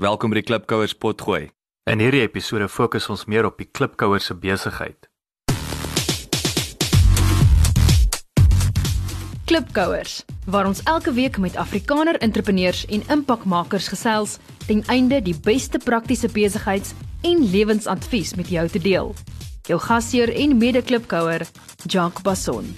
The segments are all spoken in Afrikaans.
Welkom by die Klipkouers potgooi. In hierdie episode fokus ons meer op die Klipkouers se besigheid. Klipkouers, waar ons elke week met Afrikaner entrepreneurs en impakmakers gesels ten einde die beste praktiese besigheids- en lewensadvies met jou te deel. Jou gasheer en mede-klipkouer, Jacques Basson.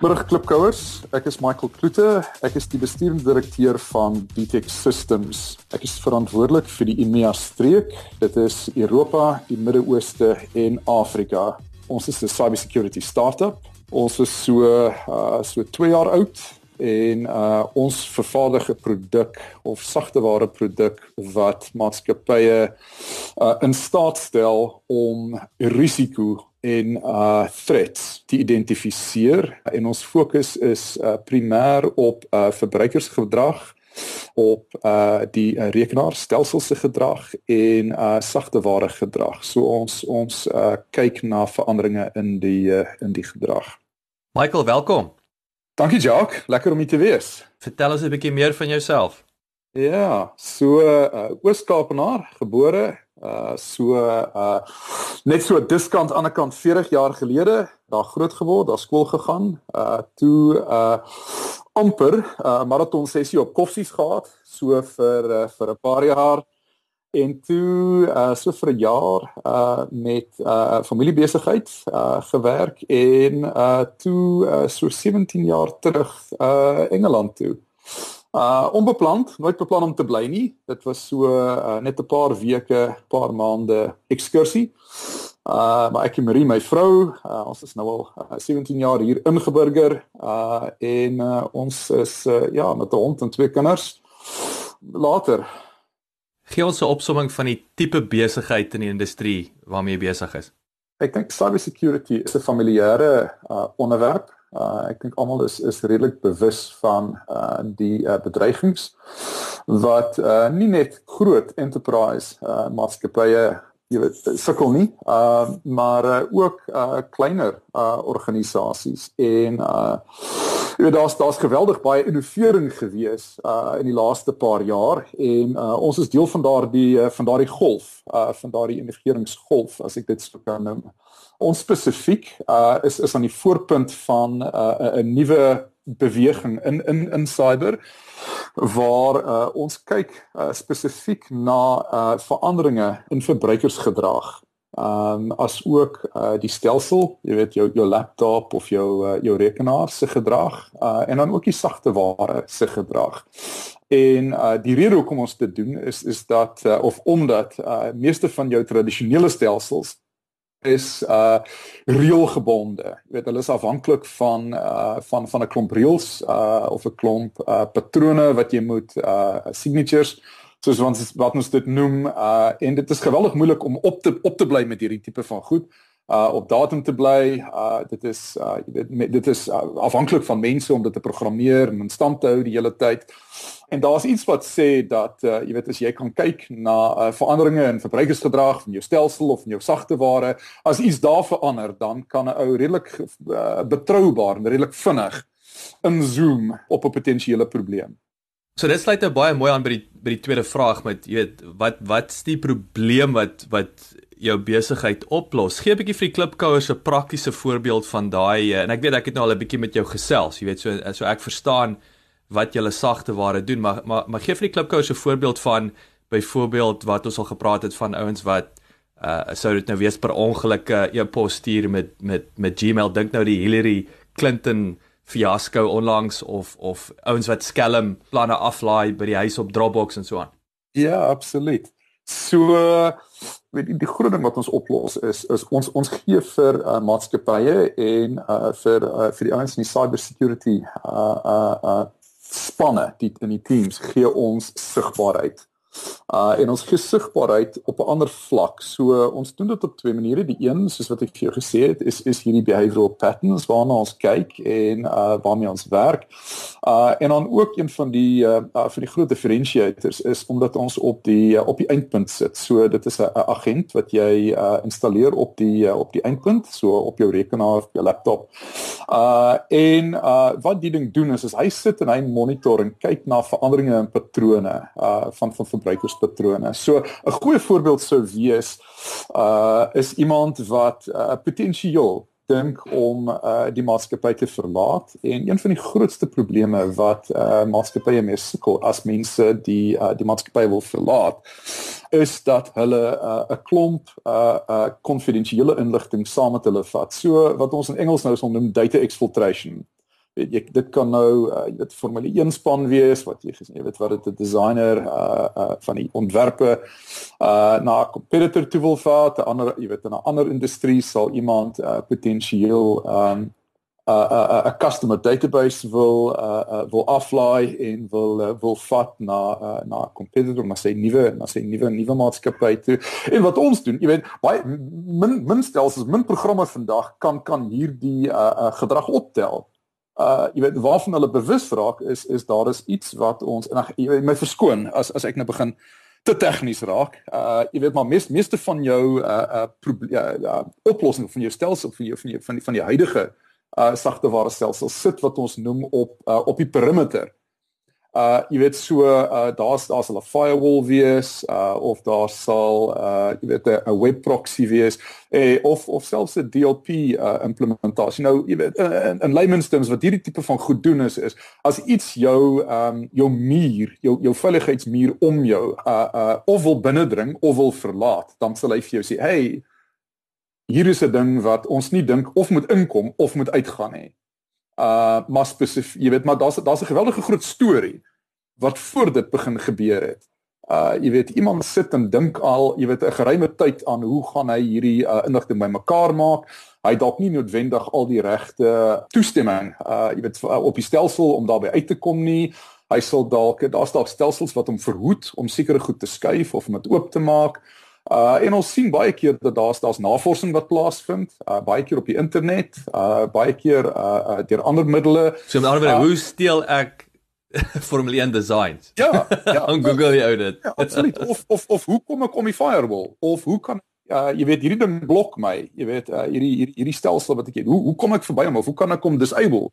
Middag klipkouers, ek is Michael Kloete. Ek is die bestuurende direkteur van BTech Systems. Ek is verantwoordelik vir die EMEA streek. Dit is Europa, die Midde-Ooste en Afrika. Ons is 'n cybersecurity startup. Ons is so uh so 2 jaar oud en uh ons vervaardig 'n produk of sagteware produk wat maatskappye uh in staat stel om risiko en uh threats te identifiseer en ons fokus is uh primêr op uh verbruikersgedrag op uh die uh, rekenaarstelsel se gedrag en uh sagte ware gedrag. So ons ons uh kyk na veranderinge in die uh, in die gedrag. Michael, welkom. Dankie Jacques, lekker om hier te wees. Vertel ons 'n bietjie meer van jouself. Ja, so uh Oos-Kaapenaar, gebore uh so uh net so diskant aan die kant 40 jaar gelede daar groot geword, daar skool gegaan, uh toe uh amper 'n uh, maraton sessie op koffsies gehad, so vir uh, vir 'n paar jaar en toe uh so vir 'n jaar uh met uh familiebesigheid uh gewerk en uh toe uh, so 17 jaar terug uh Engeland toe. Uh onbepland, nooit beplan om te bly nie. Dit was so uh, net 'n paar weke, paar maande ekskursie. Uh maar ek en Marie, my vrou, uh, ons is nou al uh, 17 jaar hier ingeburger uh en uh, ons is uh, ja, met 'n hond en twee kinders. Later. Gee ons 'n opsomming van die tipe besigheid in die industrie waarmee jy besig is. Ek dink cybersecurity is 'n familiêre uh onderwerp Uh ek dink almal is is redelik bewus van uh die uh, bedreigings wat uh nie net groot enterprise uh maatskappye jy weet sukkel nie uh maar uh, ook uh kleiner uh organisasies en uh jy weet daar's daar's geweldig baie innovering gewees uh in die laaste paar jaar en uh ons is deel van daardie uh, van daardie golf uh van daardie innoveringsgolf as ek dit sou kan noem ons spesifiek uh is is aan die voorpunt van uh 'n nuwe beweging in in in cyber waar uh ons kyk uh, spesifiek na uh veranderinge in verbruikersgedrag. Um as ook uh die stelsel, jy weet jou jou laptop of jou uh, jou rekenaar se gedrag uh en dan ook die sagte ware se gedrag. En uh die rede hoekom ons dit doen is is dat uh, of omdat uh meeste van jou tradisionele stelsels is uh reëlgebonde. Jy weet hulle is afhanklik van uh van van 'n klomp reëls uh of 'n klomp uh patrone wat jy moet uh signatures soos wat ons wat ons dit noem uh en dit is geweldig moeilik om op te op te bly met hierdie tipe van goed uh op datum te bly. Uh dit is uh weet dit is uh, afhanklik van mense om dit te programmeer en in stand te hou die hele tyd. En daar's iets wat sê dat uh, jy weet as jy kan kyk na uh, veranderinge in verbruikersgedrag van jou stelsel of van jou sagte ware, as iets daar verander, dan kan 'n ou redelik uh, betroubaar en redelik vinnig inzoom op 'n potensiële probleem. So dit sluit nou baie mooi aan by die by die tweede vraag met jy weet wat wat's die probleem wat wat jou besigheid oplos. Gee 'n bietjie vir die klipkouers 'n praktiese voorbeeld van daai en ek weet ek het nou al 'n bietjie met jou gesels, jy weet so so ek verstaan wat julle sagte ware doen, maar maar maar gee vir die klipkous 'n voorbeeld van byvoorbeeld wat ons al gepraat het van ouens wat uh sou dit nou wees per ongeluk 'n e-pos stuur met met met Gmail dink nou die Hillary Clinton fiasco onlangs of of ouens wat skelm planne aflaai by die huis op Dropbox en so aan. Ja, absoluut. So weet die, die groot ding wat ons oplos is is ons ons gee vir uh, maatskappye en uh vir uh, vir die ouens in die cyber security uh uh uh spanne die in die teams gee ons sigbaarheid. Uh en ons gesigbaarheid op 'n ander vlak. So ons doen dit op twee maniere. Die een, soos wat ek vir jou gesê het, is is hierdie behavioral patterns waarna ons kyk en uh waarmee ons werk. Uh en dan ook een van die uh, uh vir die groot differentiators is omdat ons op die uh, op die eindpunt sit. So dit is 'n agent wat jy uh installeer op die uh, op die eindpunt, so op jou rekenaar of jou laptop. Uh en uh wat die ding doen is, is hy sit en hy monitor en kyk na veranderinge in patrone uh van van verbruikerspatrone. So 'n goeie voorbeeld sou wees uh is iemand wat uh, potensieel dink om uh die maatskappy te verlaat en een van die grootste probleme wat uh maatskappye mee sukkel as mense die uh die maatskappy wil verlaat is dat hulle 'n uh, klomp uh uh konfidensiële inligting saam met hulle vat. So wat ons in Engels nou sal noem data exfiltration weet jy dit kan nou uh, jy weet formule 1 span wees wat jy gesien jy weet wat dit 'n designer uh uh van die ontwerpe uh na 'n competitor toe wil vat 'n ander jy weet in 'n ander industrie sal iemand uh potensieel um 'n uh, 'n uh, 'n customer database wil uh, uh wil aflaai en wil uh, wil vat na uh, na 'n competitor maar sê nuwe na sê nuwe nuwe maatskappy toe. En wat ons doen jy weet baie min min stelsels min programme vandag kan kan hierdie uh, uh gedrag optel uh jy weet waarvan hulle bewus raak is is daar is iets wat ons en ag jy weet my verskoon as as ek nou begin te tegnies raak. Uh jy weet maar mees, meeste van jou uh uh, proble- uh, uh oplossing van jou stelsel van jou van jou van die van die huidige uh sagteware stelsel sit wat ons noem op uh, op die perimeter uh jy weet so uh daar's daar sal 'n firewall wees uh of daar sal uh jy weet 'n web proxy wees eh, of of selfs 'n DLP uh implementasie. Nou jy weet in, in layman's terms wat hierdie tipe van goed doen is is as iets jou um jou muur, jou jou veiligheidsmuur om jou uh uh of wil binnendring of wil verlaat, dan sal hy vir jou sê, "Hey, hier is 'n ding wat ons nie dink of moet inkom of moet uitgaan nie." Uh maar spesifiek jy weet maar daar's daar's 'n geweldige groot storie wat voor dit begin gebeur het. Uh jy weet iemand sit en dink al, jy weet 'n geruime tyd aan hoe gaan hy hierdie uh, inligting bymekaar maak. Hy dalk nie noodwendig al die regte toestemming uh jy weet op die stelsel om daarbey uit te kom nie. Hy sal dalk daar's dalk stelsels wat hom verhoed om sekere goed te skuif of om dit oop te maak. Uh en ons sien baie keer dat daar's daar's navorsing wat plaasvind, uh baie keer op die internet, uh baie keer uh, uh deur ander middele. So met ander woorde, uh, hoe steel ek Formule 1 designs? Ja, ja. On Google jy dit. Ja, absoluut. Of of of hoe kom ek om die firewall? Of hoe kan uh jy weet hierdie ding blok my, jy weet uh hierdie hierdie, hierdie stelsel wat ek het. Hoe hoe kom ek verby hom of hoe kan ek hom disable?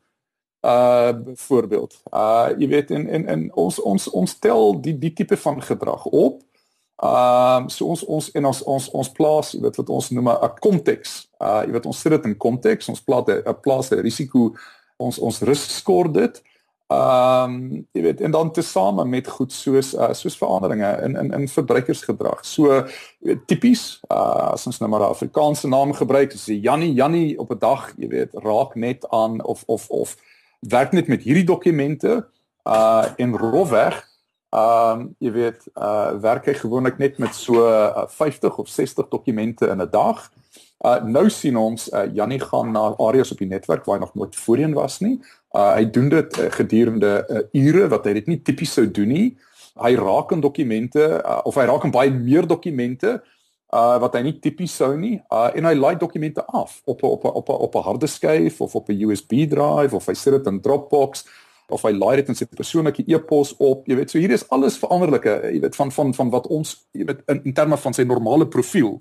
Uh byvoorbeeld. Uh jy weet in in in ons ons ons tel die die tipe van gedrag op Ehm um, so ons ons en ons ons ons plaas, jy weet wat ons noem 'n konteks. Uh jy weet ons sit dit in konteks. Ons plaas 'n plaas 'n risiko ons ons risk score dit. Ehm um, jy weet en dan tesame met goed soos uh, soos veranderinge in in in verbruikersgedrag. So jy tipies uh as ons nou maar 'n Afrikaanse naam gebruik, as Jannie Jannie op 'n dag, jy weet, raak net aan of of of werk net met hierdie dokumente uh en rofweg Ehm um, jy weet uh werk hy gewoonlik net met so uh, 50 of 60 dokumente in 'n dag. Uh nou sien ons uh Jannie gaan na areas op die netwerk waar hy nog nooit voorheen was nie. Uh hy doen dit uh, gedurende uh, ure wat hy dit nie tipies sou doen nie. Hy raak in dokumente uh, of hy raak in baie meer dokumente uh wat hy nie tipies sou nie. Uh en hy laai dokumente af op op op op 'n harde skyf of op 'n USB drive of hy sit dit in Dropbox of hy laai dit in sy persoonlike e-pos op. Jy weet, so hier is alles veranderlike, jy weet van van van wat ons jy weet in, in terme van sy normale profiel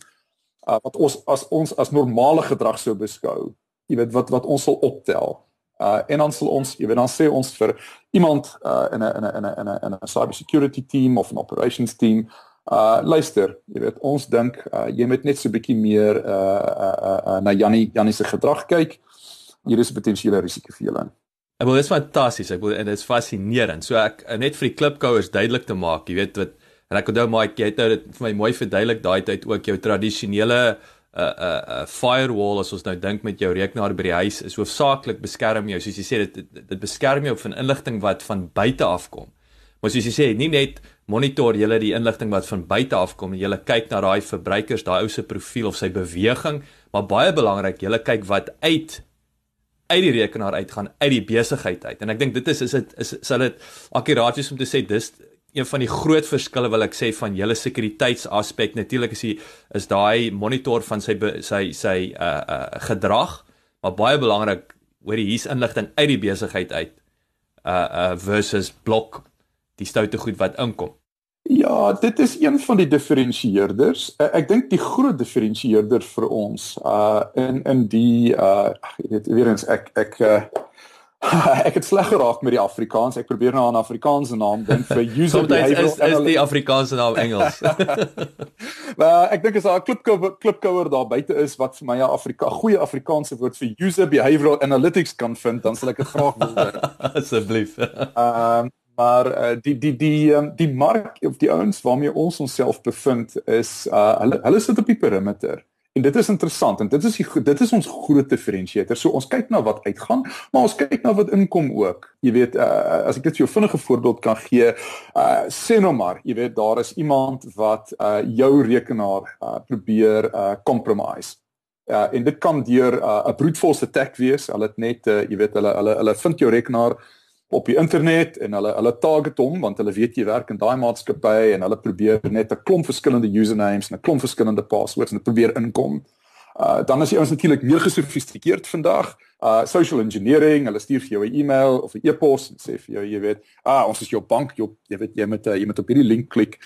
uh, wat ons as ons as normale gedrag sou beskou. Jy weet wat wat ons sal optel. Uh en dan sal ons, jy weet dan sê ons vir iemand uh in 'n in 'n in 'n in 'n in 'n cyber security team of 'n operations team Uh luister, jy weet ons dink uh, jy moet net so 'n bietjie meer uh, uh uh na Jannie Jannie se gedrag kyk. Hier is 'n potensiële risiko vir julle. Ek wil dis fantasties. Ek wil en dit is fascinerend. So ek net vir die klipkouers duidelik te maak, jy weet wat en ek onthou maar jy het nou dit vir my mooi verduidelik daai tyd ook jou tradisionele 'n uh, 'n uh, uh, firewall as ons nou dink met jou rekenaar by die huis is hoofsaaklik beskerm jou soos jy sê dit dit, dit beskerm jou van inligting wat van buite af kom. Maar soos jy sê, nie net monitor jy die inligting wat van buite af kom en jy kyk na daai verbruikers, daai ou se profiel of sy beweging, maar baie belangrik, jy kyk wat uit uit die rekenaar uitgaan uit die besigheid uit en ek dink dit is is dit is sal dit akkuraat wees om te sê dis een van die groot verskille wil ek sê van julle sekuriteitsaspek natuurlik is die is daai monitor van sy sy sy uh uh gedrag maar baie belangrik hoor hier's inligting uit die besigheid uit uh uh versus blok die stoute goed wat inkom. Ja, dit is een van die diferensieerders. Uh, ek dink die groot diferensieerder vir ons uh in in die uh jy weet weer eens ek ek uh ek het sleg geraak met die Afrikaans. Ek probeer nou 'n Afrikaanse naam dink vir user behavioral is, is die Afrikaanse naam Engels. Maar ek dink as daar 'n klipkouer klipkouer daar buite is wat vir my 'n Afrika goeie Afrikaanse woord vir user behavioral analytics kan vind, dan sal ek dit graag wil hoor. Asseblief. Ehm um, maar uh, die die die um, die mark of die ouens waarmee ons onsself bevind is uh, hulle hulle sit op die perimeter. En dit is interessant en dit is die, dit is ons groot diferensiator. So ons kyk na wat uitgaan, maar ons kyk na wat inkom ook. Jy weet, uh, as ek dit vir jou vinnige voorbeeld kan gee, uh, sê nou maar, jy weet daar is iemand wat uh, jou rekenaar uh, probeer uh, compromise. Uh, en dit kan deur 'n uh, brute force attack wees. Hulle het net uh, jy weet hulle hulle hulle vind jou rekenaar op die internet en hulle hulle target hom want hulle weet jy werk in daai maatskappy en hulle probeer net 'n klomp verskillende usernames en 'n klomp verskillende passwords en probeer inkom. Uh dan is die ouens natuurlik meer gesofistikeerd vandag. Uh social engineering, hulle stuur vir jou 'n e-mail of 'n e-pos en sê vir jou jy weet, ah ons is jou bank, jou, jy weet jy moet uh, jy moet op hierdie link klik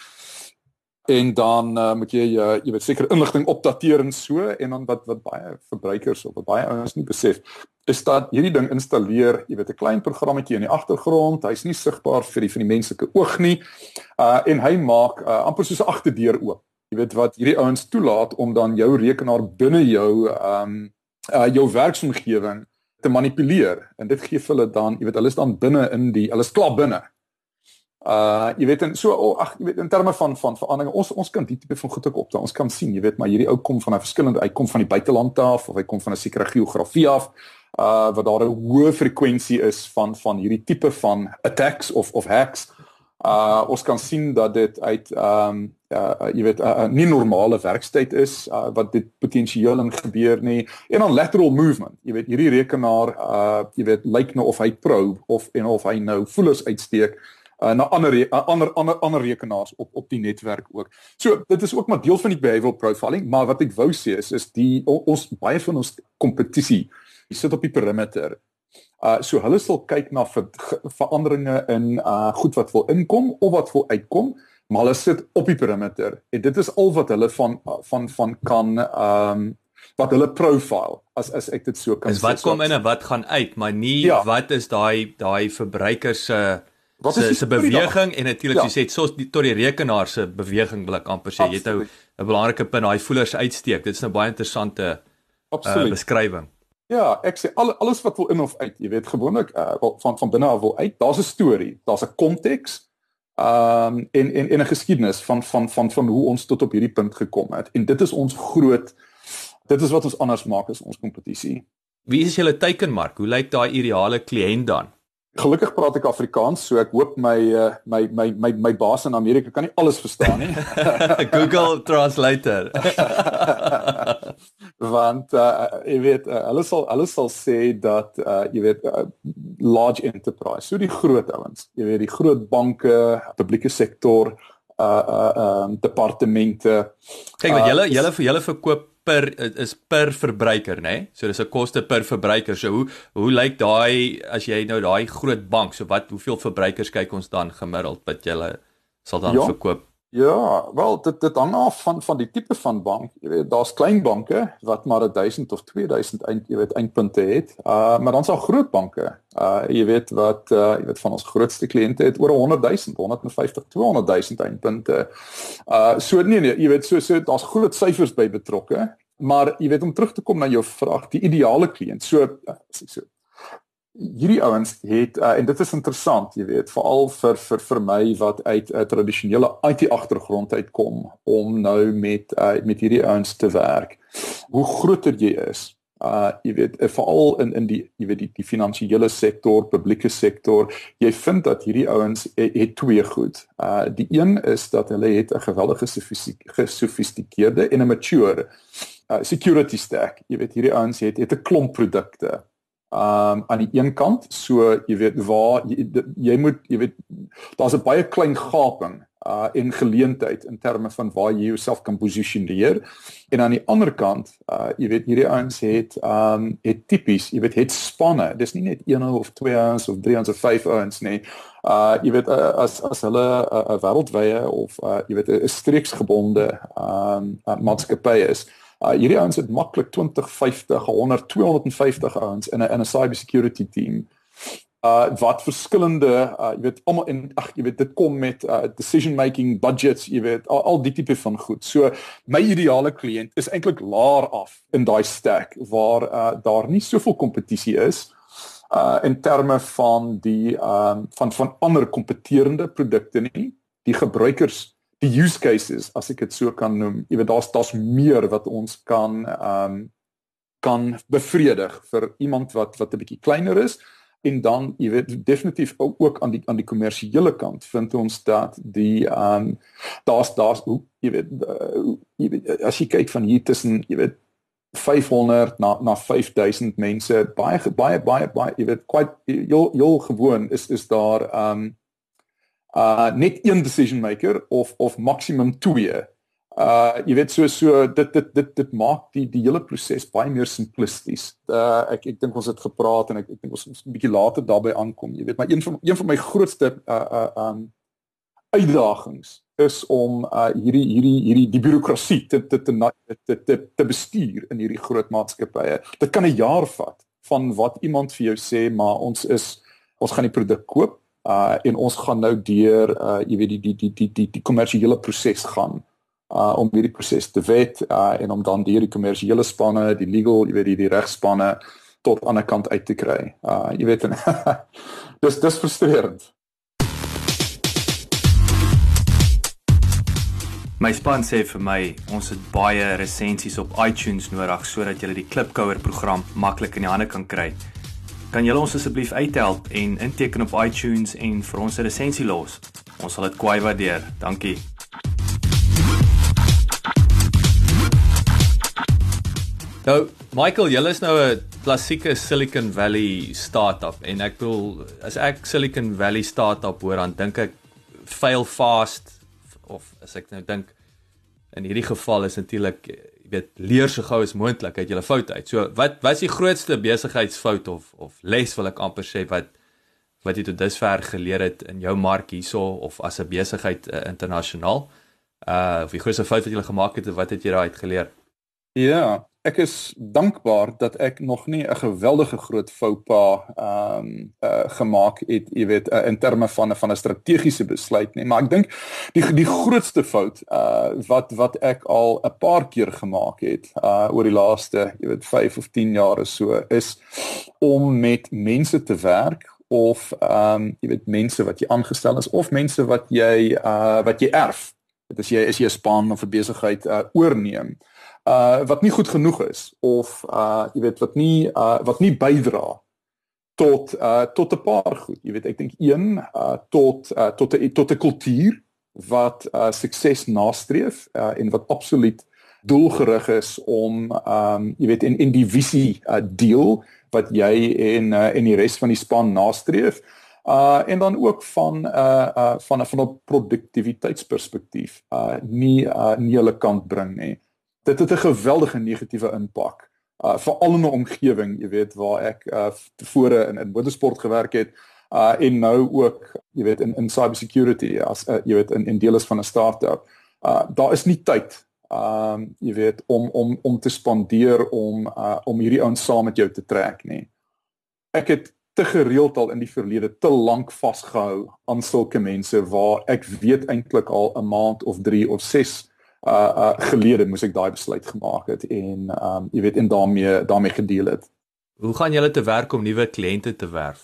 en dan uh, moet jy uh, jy weet seker inligting opdateer en so en dan wat wat baie verbruikers of wat baie ouens nie besef is dat hierdie ding installeer, jy weet 'n klein programmetjie in die agtergrond, hy's nie sigbaar vir die van die menslike oog nie. Uh en hy maak uh, amper soos 'n agterdeur oop. Jy weet wat hierdie ouens toelaat om dan jou rekenaar binne jou um uh jou werksomgewing te manipuleer en dit gee vir hulle dan, jy weet hulle is dan binne in die hulle is klaar binne Uh jy weet en so oh, ag jy weet in terme van van verandering ons ons kan die tipe van goed ook op ons kan sien jy weet maar hierdie ou kom van 'n verskillende hy kom van die buiteland af of hy kom van 'n sekere geografie af uh wat daar 'n hoë frekwensie is van van hierdie tipe van attacks of of hacks. Uh ons kan sien dat dit uit ehm um, uh, jy weet 'n uh, uh, nie normale werkstyd is uh, wat dit potensieel in gebeur nie. En dan lateral movement. Jy weet hierdie rekenaar uh jy weet lyk nou of hy probe of en of hy nou voelers uitsteek uh, na ander uh, ander ander ander rekenaars op op die netwerk ook. So dit is ook maar deel van die behavioral profiling, maar wat ek wou sê is is die ons baie van ons kompetisie sit op die perimeter. Uh so hulle sal kyk na ver, veranderinge in uh goed wat wil inkom of wat wil uitkom, maar hulle sit op die perimeter en dit is al wat hulle van van van kan um wat hulle profile as as ek dit so kan sê. Dis wat kom in en wat gaan uit, maar nie ja. wat is daai daai verbruiker se uh Wat is se beweging en natuurlik ja. jy sê so tot die rekenaar se beweging wil ek amper sê jy het nou 'n belangrike punt daai voelers uitsteek. Dit is nou baie interessante uh, beskrywing. Ja, ek sê al, alles wat wil in of uit, jy weet gewoonlik uh, van van binne af wil uit. Daar's 'n storie, daar's 'n konteks. Ehm um, en en en 'n geskiedenis van van van van hoe ons tot op hierdie punt gekom het. En dit is ons groot dit is wat ons anders maak as ons kompetisie. Wie is julle teikenmark? Hoe lyk daai ideale kliënt dan? Gelukkig praat ek Afrikaans, so ek hoop my uh, my my my my baas in Amerika kan nie alles verstaan nie. Google Translator. Want uh, jy weet, uh, hulle sal hulle sal sê dat uh, jy weet uh, large enterprise, so die groot ouens, jy weet die groot banke, publieke sektor, uh uh um, departemente. Kyk wat julle julle vir julle verkoop per is per verbruiker, né? Nee? So dis 'n koste per verbruiker. So hoe hoe lyk daai as jy nou daai groot bank, so wat hoeveel verbruikers kyk ons dan gemiddeld wat jy sal dan ja. verkoop? Ja, wel dit dit hang af van van die tipe van bank. Jy weet, daar's klein banke wat maar 1000 of 2000 eind, jy weet, eindpunte het. Uh maar dan's daar groot banke. Uh jy weet wat uh jy weet van ons grootste kliënte het oor 100 000, 150, 200 000 eindpunte. Uh so nee nee, jy weet so so daar's groot syfers by betrokke. Maar jy weet om terug te kom na jou vraag, die ideale kliënt. So ek so hierdie ouens het uh, en dit is interessant, jy weet, veral vir vir vir my wat uit 'n tradisionele IT agtergrond uitkom om nou met uh, met hierdie ouens te werk. Hoe groter jy is, uh jy weet, uh, veral in in die jy weet die die finansiële sektor, publieke sektor, jy vind dat hierdie ouens het, het twee goed. Uh die een is dat hulle het 'n geweldige gesofistikeerde en 'n mature uh, security stack. Jy weet hierdie ouens het het 'n klomp produkte um aan die een kant so jy weet waar jy, jy moet jy weet daar's 'n baie klein gaping uh in geleentheid in terme van waar jy jouself kan posisioneer. En aan die ander kant, uh jy weet hierdie ouens het um het tipies, jy weet het spanne. Dis nie net een of twee ouens of drie ouens of vyf ouens nie. Uh jy weet uh, as as hulle 'n uh, uh, wêreldwye of uh jy weet 'n streeksgebonde um uh, maatskappy is. Uh hierdie ouens het maklik 20, 50, 100, 250 ouens in 'n in 'n cyber security team uh wat verskillende uh jy weet almal en ag jy weet dit kom met uh decision making budgets jy weet al, al die tipe van goed. So my ideale kliënt is eintlik laer af in daai stack waar uh daar nie soveel kompetisie is uh in terme van die um van van ander kompeterende produkte nie. Die gebruikers die use cases as ek dit so kan noem. Jy weet daar's daar's meer wat ons kan um kan bevredig vir iemand wat wat 'n bietjie kleiner is en dan jy weet definitief ook aan die aan die kommersiële kant vind ons dat die ehm um, daar's daar's jy weet uh, jy weet as jy kyk van hier tussen jy weet 500 na na 5000 mense baie baie baie baie jy weet quite jy jy gewoon is is daar ehm um, uh net een decision maker of of maksimum 2 uh jy weet so so dit dit dit dit maak die die hele proses baie meer simplisties. Uh ek ek dink ons het gepraat en ek ek dink ons moet 'n bietjie later daarbey aankom. Jy weet maar een van een van my grootste uh uh um uitdagings is om uh hierdie hierdie hierdie die bureaukrasie te te te te te, te bestuur in hierdie groot maatskappye. Dit kan 'n jaar vat van wat iemand vir jou sê maar ons is ons gaan die produk koop uh en ons gaan nou deur uh jy weet die die die die die die kommersiële proses gaan uh om hierdie proses te wet uh en om dan die kommersiële spanne, die legal, jy weet die, die regspanne tot aan 'n kant uit te kry. Uh jy weet en dis dis frustrerend. My span sê vir my ons het baie resensies op iTunes nodig sodat jy die Klipkouer program maklik in die hande kan kry. Kan julle ons asseblief uithelp en inteken op iTunes en vir ons 'n resensie los? Ons sal dit kwai waardeer. Dankie. Nou, Michael, julle is nou 'n klassieke Silicon Valley startup en ek bedoel as ek Silicon Valley startup hoor dan dink ek fail fast of as ek nou dink in hierdie geval is natuurlik jy weet leer so gou as moontlik uit julle foute uit. So wat is die grootste besigheidsfout of of les wil ek amper sê wat wat jy tot dusver geleer het in jou mark hierso of as 'n besigheid uh, internasionaal? Uh of die grootste fout wat jy gemaak het, wat het jy daaruit geleer? Ja, ek is dankbaar dat ek nog nie 'n geweldige groot foupa ehm um, uh, gemaak het, jy weet, uh, in terme van van 'n strategiese besluit nie, maar ek dink die die grootste fout uh wat wat ek al 'n paar keer gemaak het uh oor die laaste, jy weet, 5 of 10 jaar of so is om met mense te werk of ehm um, jy weet mense wat jy aangestel is of mense wat jy uh wat jy erf. Dit is jy is jy 'n span of 'n besigheid uh oorneem uh wat nie goed genoeg is of uh jy weet wat nie uh wat nie bydra tot uh tot 'n paar goed. Jy weet ek dink een uh tot uh tot 'n tot 'n kultuur wat uh sukses nastreef uh en wat absoluut doelgerig is om um jy weet in in die visie uh deel wat jy en uh en die res van die span nastreef uh en dan ook van uh uh van 'n van 'n produktiwiteitsperspektief uh nie uh nie hulle kant bring nie dit het 'n geweldige negatiewe impak. Uh veral in 'n omgewing, jy weet, waar ek uh tevore in in motorsport gewerk het, uh en nou ook, jy weet, in in cybersecurity as uh, jy weet in in deel is van 'n start-up. Uh daar is nie tyd um jy weet om om om te spandeer om uh om hierdie ouens saam met jou te trek nie. Ek het te gereeld al in die verlede te lank vasgehou aan sulke mense waar ek weet eintlik al 'n maand of 3 of 6 uh uh gelede moes ek daai besluit gemaak het en um jy weet en daarmee daarmee gedeel het. Hoe gaan julle te werk om nuwe kliënte te werf?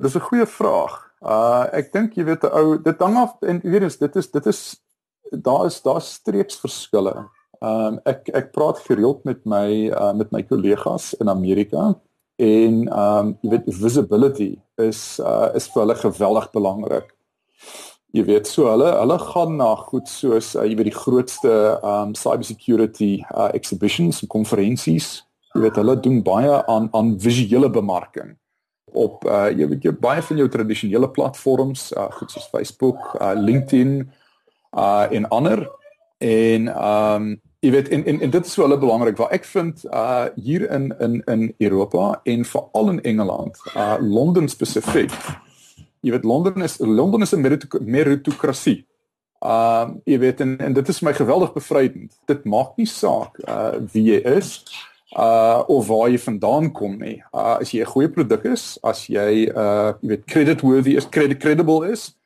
Dis 'n goeie vraag. Uh ek dink jy weet 'n ou dit hang af en weet jy dit is dit is daar is daar streepsverskille. Um ek ek praat gereeld met my uh met my kollegas in Amerika en um jy weet visibility is uh is vir hulle geweldig belangrik jy weet so hulle hulle gaan na goed soos uh, jy weet die grootste um cybersecurity uh, exhibitions en konferensies jy weet hulle doen baie aan aan visuele bemarking op uh jy weet jy baie van jou tradisionele platforms, uh goed soos Facebook, uh LinkedIn, uh en ander en um jy weet en en, en dit is hulle belangrik waar ek vind uh hier in in in Europa en veral in Engeland, uh Londen spesifiek. Jy weet Londen is Londen is 'n meritokrasie. Um jy weet en, en dit is my geweldig bevrydend. Dit maak nie saak uh wie jy is uh of waar jy vandaan kom nie. Uh as jy 'n goeie produk is, as jy uh jy weet credit worthy is, credit credible is,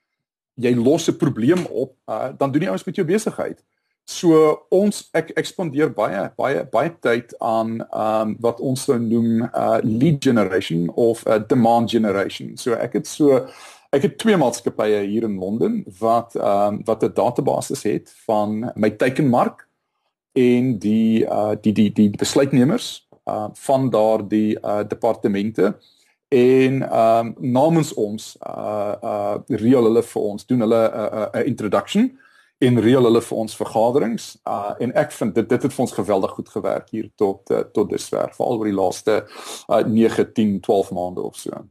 jy los 'n probleem op, uh dan doen jy ons met jou besigheid. So ons ek ek spandeer baie baie baie tyd aan um wat ons sou noem uh lead generation of uh, demand generation. So ek het so Ek het twee maatskappye hier in Londen wat ehm um, wat 'n database het van my teikenmark en die uh die die die besluitnemers uh van daardie uh departemente en ehm um, namens ons uh uh reël hulle vir ons doen hulle 'n uh, 'n uh, introduction en reël hulle vir ons vergaderings uh en ek vind dit dit het vir ons geweldig goed gewerk hier tot uh, tot dusver veral oor die laaste uh 9 10 12 maande of so.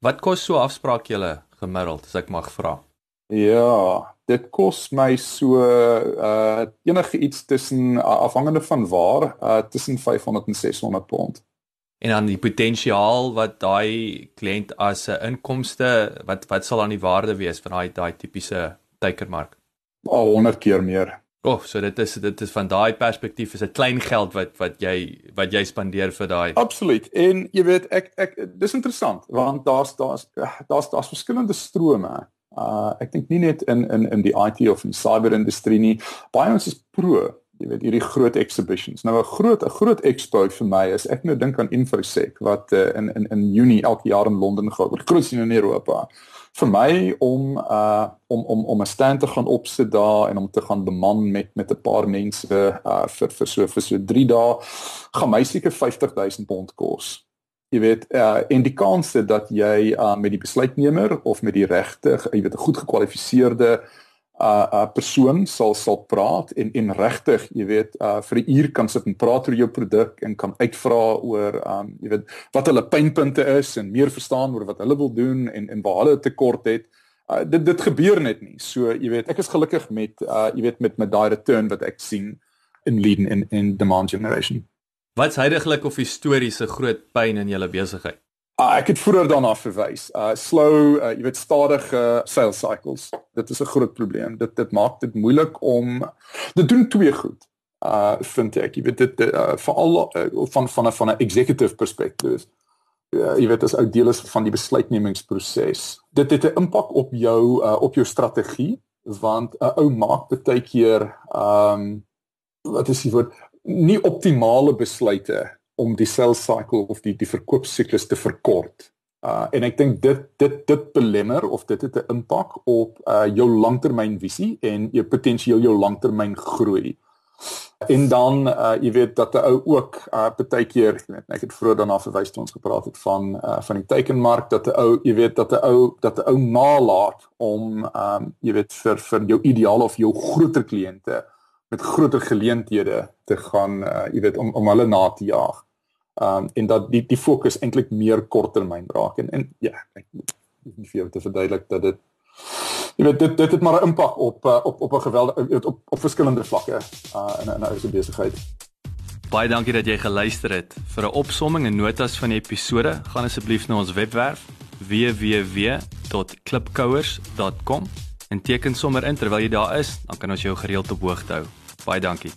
Wat kos so afspraak julle gemiddeld as ek mag vra? Ja, dit kos my so uh enige iets tussen uh, afhangende van waar uh tussen 500 en 600 pond. En dan die potensiaal wat daai kliënt as 'n inkomste wat wat sal aan die waarde wees van daai daai tipiese teikermark? Al 100 keer meer. O, oh, so dit is dit is van daai perspektief is 'n klein geld wat wat jy wat jy spandeer vir daai. Absoluut. En jy weet ek ek dis interessant want daar's daar's daar's daar's verskillende strome. Uh ek dink nie net in in in die IT of in die cyber industrie nie. Baie ons is pro, jy weet hierdie groot exhibitions. Nou 'n groot 'n groot expo vir my is ek nou dink aan InfoSec wat uh, in in in Junie elke jaar in Londen gehou word. Grootste in Europa vir my om uh om om om 'n stand te gaan opsit daar en om te gaan beman met met 'n paar mense uh vir vir so vir so 3 dae gaan my seker 50000 pond kos. Jy weet uh en die kans dat jy uh met die besluitnemer of met die regte, jy weet 'n goed gekwalifiseerde uh 'n uh, persoon sal sal praat en en regtig, jy weet, uh vir 'n uur kan sit en praat oor jou produk en kan uitvra oor um jy weet wat hulle pynpunte is en meer verstaan oor wat hulle wil doen en en waar hulle tekort het. Uh dit dit gebeur net nie. So jy weet, ek is gelukkig met uh jy weet met met daai return wat ek sien in leading in in demand generation. Wat's heidaglik of historiese groot pyn in julle besigheid? Uh, ek het vroeër daarna verwys. Uh slow, uh, jy weet stadige uh, sales cycles. Dit is 'n groot probleem. Dit dit maak dit moeilik om dit doen twee goed. Uh vind ek, jy weet dit uh, veral uh, van van 'n van 'n executive perspective. Uh, jy weet as ou deel is van die besluitnemingsproses. Dit het 'n impak op jou uh, op jou strategie want 'n uh, ou maak baie keer ehm um, wat is die woord nie optimale besluite om die sales cycle of die die verkoopsiklus te verkort. Uh en ek dink dit dit dit belemmer of dit het 'n impak op uh jou langtermynvisie en jou potensieel jou langtermyn groei. En dan uh jy weet dat 'n ou ook uh baie keer ek het vroeër daarna verwys toe ons gepraat het van uh van die teikenmark dat 'n ou jy weet dat 'n ou dat 'n ou nalat om um jy weet vir vir jou ideale of jou groter kliënte met groter geleenthede te gaan uh jy weet om om hulle na te jaag um en dat die die fokus eintlik meer korttermyn raak en en ja ek moet vir jou te verduidelik dat dit jy weet dit dit het maar 'n impak op uh, op op 'n geweldige op op verskillende vlakke uh in 'n ou se besigheid. Baie dankie dat jy geluister het. Vir 'n opsomming en notas van die episode, gaan asseblief na ons webwerf www.klipkouers.com en teken sommer in terwyl jy daar is, dan kan ons jou gereeld op hoogte hou. Baie dankie.